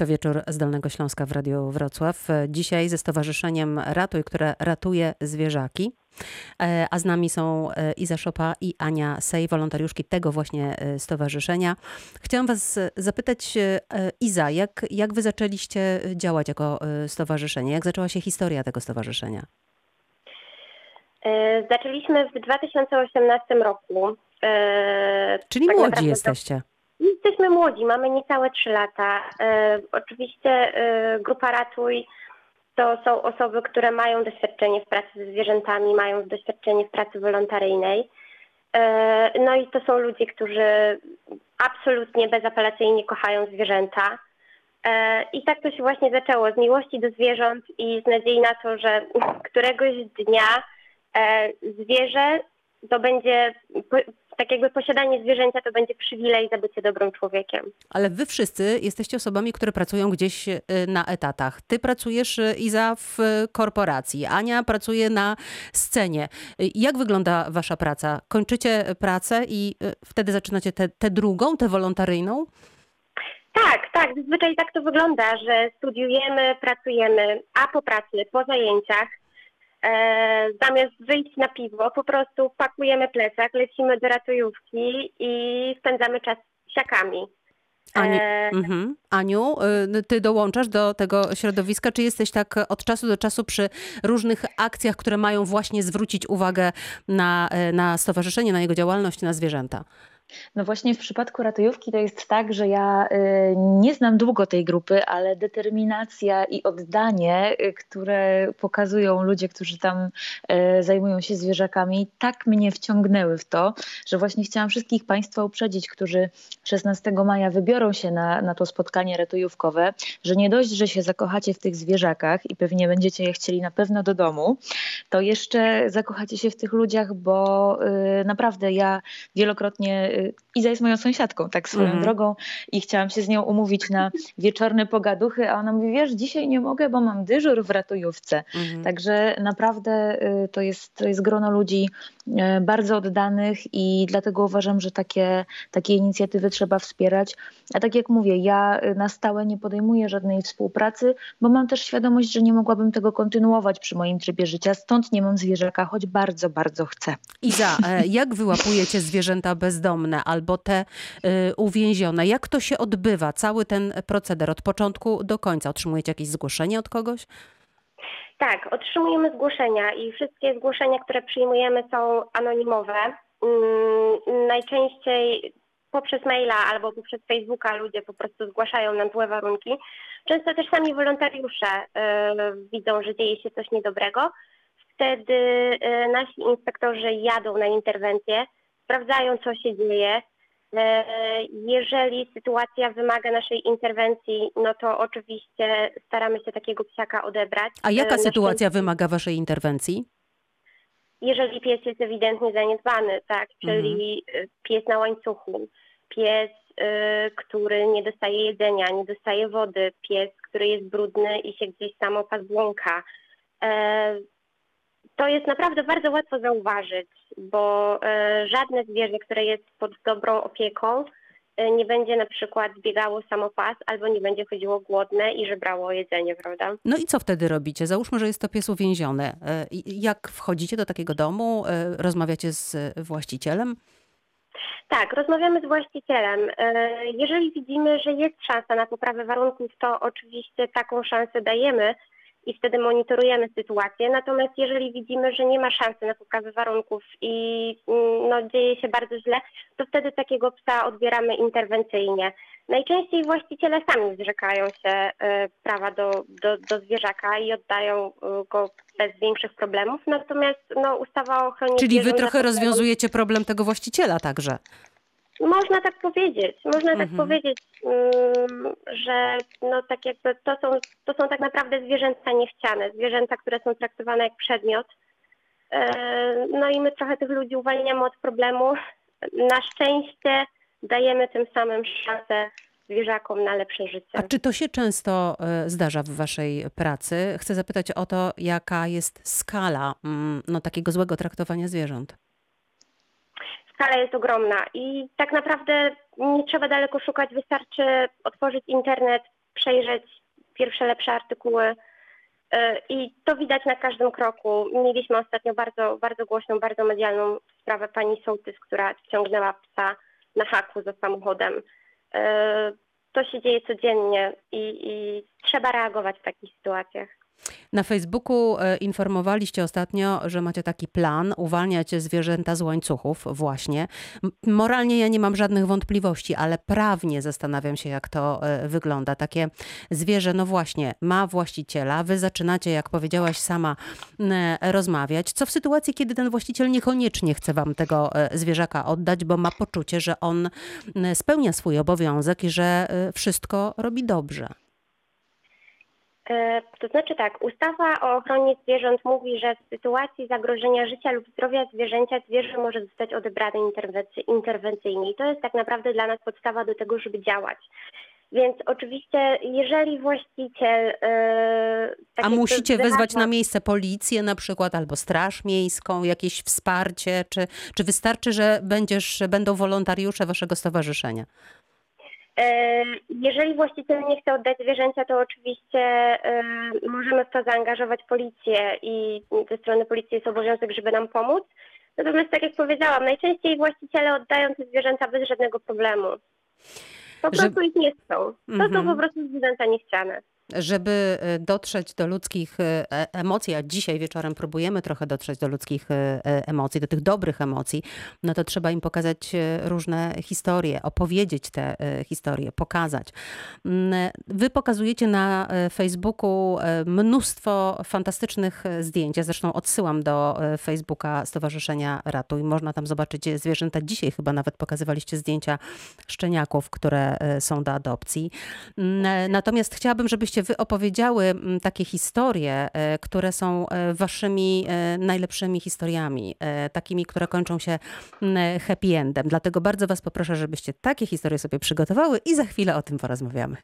To wieczór z Dolnego Śląska w Radiu Wrocław. Dzisiaj ze Stowarzyszeniem Ratuj, które ratuje zwierzaki. E, A z nami są e, Iza Szopa i Ania Sej, wolontariuszki tego właśnie e, stowarzyszenia. Chciałam Was zapytać, Iza, jak, jak Wy zaczęliście działać jako stowarzyszenie? Jak zaczęła się historia tego stowarzyszenia? Zaczęliśmy w 2018 roku. Czyli tak młodzi to- jesteście. Jesteśmy młodzi, mamy niecałe 3 lata. E, Oczywiście e, Grupa Ratuj to są osoby, które mają doświadczenie w pracy ze zwierzętami, mają doświadczenie w pracy wolontaryjnej. E, No i to są ludzie, którzy absolutnie bezapelacyjnie kochają zwierzęta. E, I tak to się właśnie zaczęło, z miłości do zwierząt i z nadziei na to, że któregoś dnia e, zwierzę to będzie, tak jakby posiadanie zwierzęcia to będzie przywilej za bycie dobrym człowiekiem. Ale Wy wszyscy jesteście osobami, które pracują gdzieś e, na etatach. Ty pracujesz, e, Iza, w korporacji. Ania pracuje na scenie. E, Jak wygląda Wasza praca? Kończycie pracę i wtedy zaczynacie tę drugą, tę wolontaryjną? Tak, tak, zazwyczaj tak to wygląda, że studiujemy, pracujemy, a po pracy, po zajęciach, zamiast wyjść na piwo, po prostu pakujemy plecak, lecimy do ratujówki i spędzamy czas z siakami. Ani, E, mhm. Aniu, y, ty dołączasz do tego środowiska, czy jesteś tak od czasu do czasu przy różnych akcjach, które mają właśnie zwrócić uwagę na, e, na stowarzyszenie, na jego działalność, na zwierzęta? No właśnie w przypadku ratujówki to jest tak, że ja y, nie znam długo tej grupy, ale determinacja i oddanie, y, które pokazują ludzie, którzy tam y, zajmują się zwierzakami, tak mnie wciągnęły w to, że właśnie chciałam wszystkich Państwa uprzedzić, którzy 16 maja wybiorą się na, na to spotkanie ratujówkowe, że nie dość, że się zakochacie w tych zwierzakach i pewnie będziecie je chcieli na pewno do domu, to jeszcze zakochacie się w tych ludziach, bo naprawdę ja wielokrotnie Iza jest moją sąsiadką, tak swoją Mhm. drogą i chciałam się z nią umówić na wieczorne pogaduchy, a ona mówi, wiesz, dzisiaj nie mogę, bo mam dyżur w ratujówce. Mhm. Także naprawdę y, to jest, to jest grono ludzi y, bardzo oddanych i dlatego uważam, że takie, takie inicjatywy trzeba wspierać. A tak jak mówię, ja y, na stałe nie podejmuję żadnej współpracy, bo mam też świadomość, że nie mogłabym tego kontynuować przy moim trybie życia, stąd nie mam zwierzaka, choć bardzo, bardzo chcę. Iza, e, jak wyłapujecie zwierzęta bezdomne albo te y, uwięzione? Jak to się odbywa, cały ten proceder od początku do końca? Otrzymujecie jakieś zgłoszenie od kogoś? Tak, otrzymujemy zgłoszenia i wszystkie zgłoszenia, które przyjmujemy są anonimowe. Mm, Najczęściej poprzez maila albo poprzez Facebooka ludzie po prostu zgłaszają nam złe warunki. Często też sami wolontariusze e, widzą, że dzieje się coś niedobrego. Wtedy e, nasi inspektorzy jadą na interwencję, sprawdzają, co się dzieje. E, Jeżeli sytuacja wymaga naszej interwencji, no to oczywiście staramy się takiego psiaka odebrać. A E, jaka na sytuacja wymaga waszej interwencji? jeżeli pies jest ewidentnie zaniedbany, tak, czyli y, pies na łańcuchu, pies, y, który nie dostaje jedzenia, nie dostaje wody, pies, który jest brudny i się gdzieś samopas błąka. To jest naprawdę bardzo łatwo zauważyć, bo e, żadne zwierzę, które jest pod dobrą opieką, e, nie będzie na przykład biegało samopas albo nie będzie chodziło głodne i żebrało jedzenie, prawda? No i co wtedy robicie? Załóżmy, że jest to pies uwięziony. E, Jak wchodzicie do takiego domu? Rozmawiacie z właścicielem? Tak, rozmawiamy z właścicielem. Jeżeli widzimy, że jest szansa na poprawę warunków, to oczywiście taką szansę dajemy i wtedy monitorujemy sytuację. Natomiast jeżeli widzimy, że nie ma szansy na poprawę warunków i mm, no, dzieje się bardzo źle, to wtedy takiego psa odbieramy interwencyjnie. Najczęściej właściciele sami zrzekają się e, prawa do, do, do zwierzaka i oddają e, go bez większych problemów. Natomiast no, ustawa o ochronie Czyli wy trochę rozwiązujecie problem tego właściciela także. Można tak powiedzieć, można tak Mhm. powiedzieć, mm, że no tak jakby to są, to są tak naprawdę zwierzęta niechciane, zwierzęta, które są traktowane jak przedmiot. E, No i my trochę tych ludzi uwalniamy od problemu. Na szczęście dajemy tym samym szansę zwierzakom na lepsze życie. A czy to się często e, zdarza w waszej pracy? Chcę zapytać o to, jaka jest skala mm, no, takiego złego traktowania zwierząt. Skala jest ogromna i tak naprawdę nie trzeba daleko szukać, wystarczy otworzyć internet, przejrzeć pierwsze lepsze artykuły. I to widać na każdym kroku. Mieliśmy ostatnio bardzo, bardzo głośną, bardzo medialną sprawę pani Sołtys, która wciągnęła psa na haku za samochodem. To się dzieje codziennie i, i trzeba reagować w takich sytuacjach. Na Facebooku e, informowaliście ostatnio, że macie taki plan uwalniać zwierzęta z łańcuchów właśnie. Moralnie ja nie mam żadnych wątpliwości, ale prawnie zastanawiam się, jak to e, wygląda. Takie zwierzę, no właśnie, ma właściciela. Wy zaczynacie, jak powiedziałaś sama, rozmawiać. Co w sytuacji, kiedy ten właściciel niekoniecznie chce wam tego e, zwierzaka oddać, bo ma poczucie, że on spełnia swój obowiązek i że wszystko robi dobrze? E, to znaczy tak, ustawa o ochronie zwierząt mówi, że w sytuacji zagrożenia życia lub zdrowia zwierzęcia zwierzę może zostać odebrane interwency, interwencyjnie i to jest tak naprawdę dla nas podstawa do tego, żeby działać. Więc oczywiście, jeżeli właściciel. Yy, A musicie wezwać na miejsce policję na przykład, albo straż miejską, jakieś wsparcie, czy, czy wystarczy, że będziesz, będą wolontariusze waszego stowarzyszenia? Jeżeli właściciel nie chce oddać zwierzęcia, to oczywiście możemy w to zaangażować policję i ze strony policji jest obowiązek, żeby nam pomóc. Natomiast tak jak powiedziałam, najczęściej właściciele oddają te zwierzęta bez żadnego problemu. Po prostu ich nie chcą. To są mhm. po prostu zwierzęta niechciane żeby e, dotrzeć do ludzkich e, e, emocji, a dzisiaj wieczorem próbujemy trochę dotrzeć do ludzkich emocji, do tych dobrych emocji, no to trzeba im pokazać różne historie, opowiedzieć te historie, pokazać. Mm, wy pokazujecie na Facebooku mnóstwo fantastycznych zdjęć. Ja zresztą odsyłam do Facebooka Stowarzyszenia Ratuj. Można tam zobaczyć zwierzęta. Dzisiaj chyba nawet pokazywaliście zdjęcia szczeniaków, które są do adopcji. Mm, natomiast chciałabym, żebyście wy opowiedziały mm, takie historie, e, które są e, waszymi e, najlepszymi historiami, takimi, które kończą się mm, happy endem. Dlatego bardzo was poproszę, żebyście takie historie sobie przygotowały i za chwilę o tym porozmawiamy.